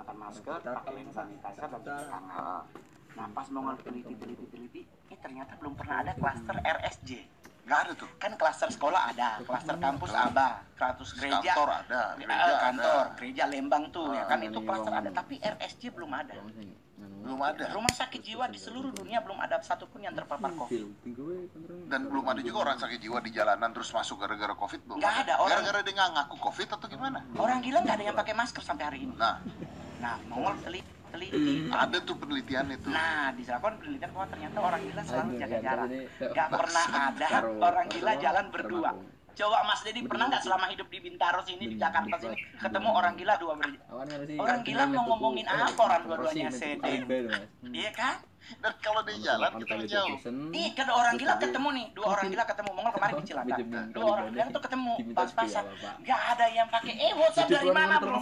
menggunakan masker, pakai hand sanitizer dan cuci tangan. Nah, pas mau teliti teliti teliti, ini ternyata belum pernah ada klaster RSJ. Nggak ada tuh. Kan klaster sekolah ada, klaster kampus ada, klaster gereja Kantor ada, Eh, gereja kantor, ada. gereja Lembang tuh ya Ah, kan itu klaster ada, tapi RSJ belum ada. Belum ada. Rumah sakit jiwa di seluruh dunia belum ada satupun yang terpapar COVID. Dan belum ada juga orang sakit jiwa di jalanan terus masuk gara-gara covid belum. Nggak ada, orang- Gara-gara dia nggak ngaku covid atau gimana? Orang gila nggak ada yang pakai masker sampai hari ini. Nah, Nah, Mongol teliti, teliti. ada tuh penelitian itu. Nah, dilakukan penelitian bahwa ternyata orang gila selalu jaga jarak. Gak pernah ada orang gila jalan berdua. Coba Mas Dedi pernah nggak selama hidup di Bintaro sini di Jakarta sini ketemu orang gila dua ber Orang gila mau ngomongin apa orang dua-duanya sedih. Iya kan? Dan kalau di jalan kita jauh. Iya, kan orang gila ketemu nih, dua orang gila ketemu Mongol kemarin di Cilacap. Dua orang gila tuh ketemu pas-pasan. Gak ada yang pakai eh WhatsApp dari mana bro?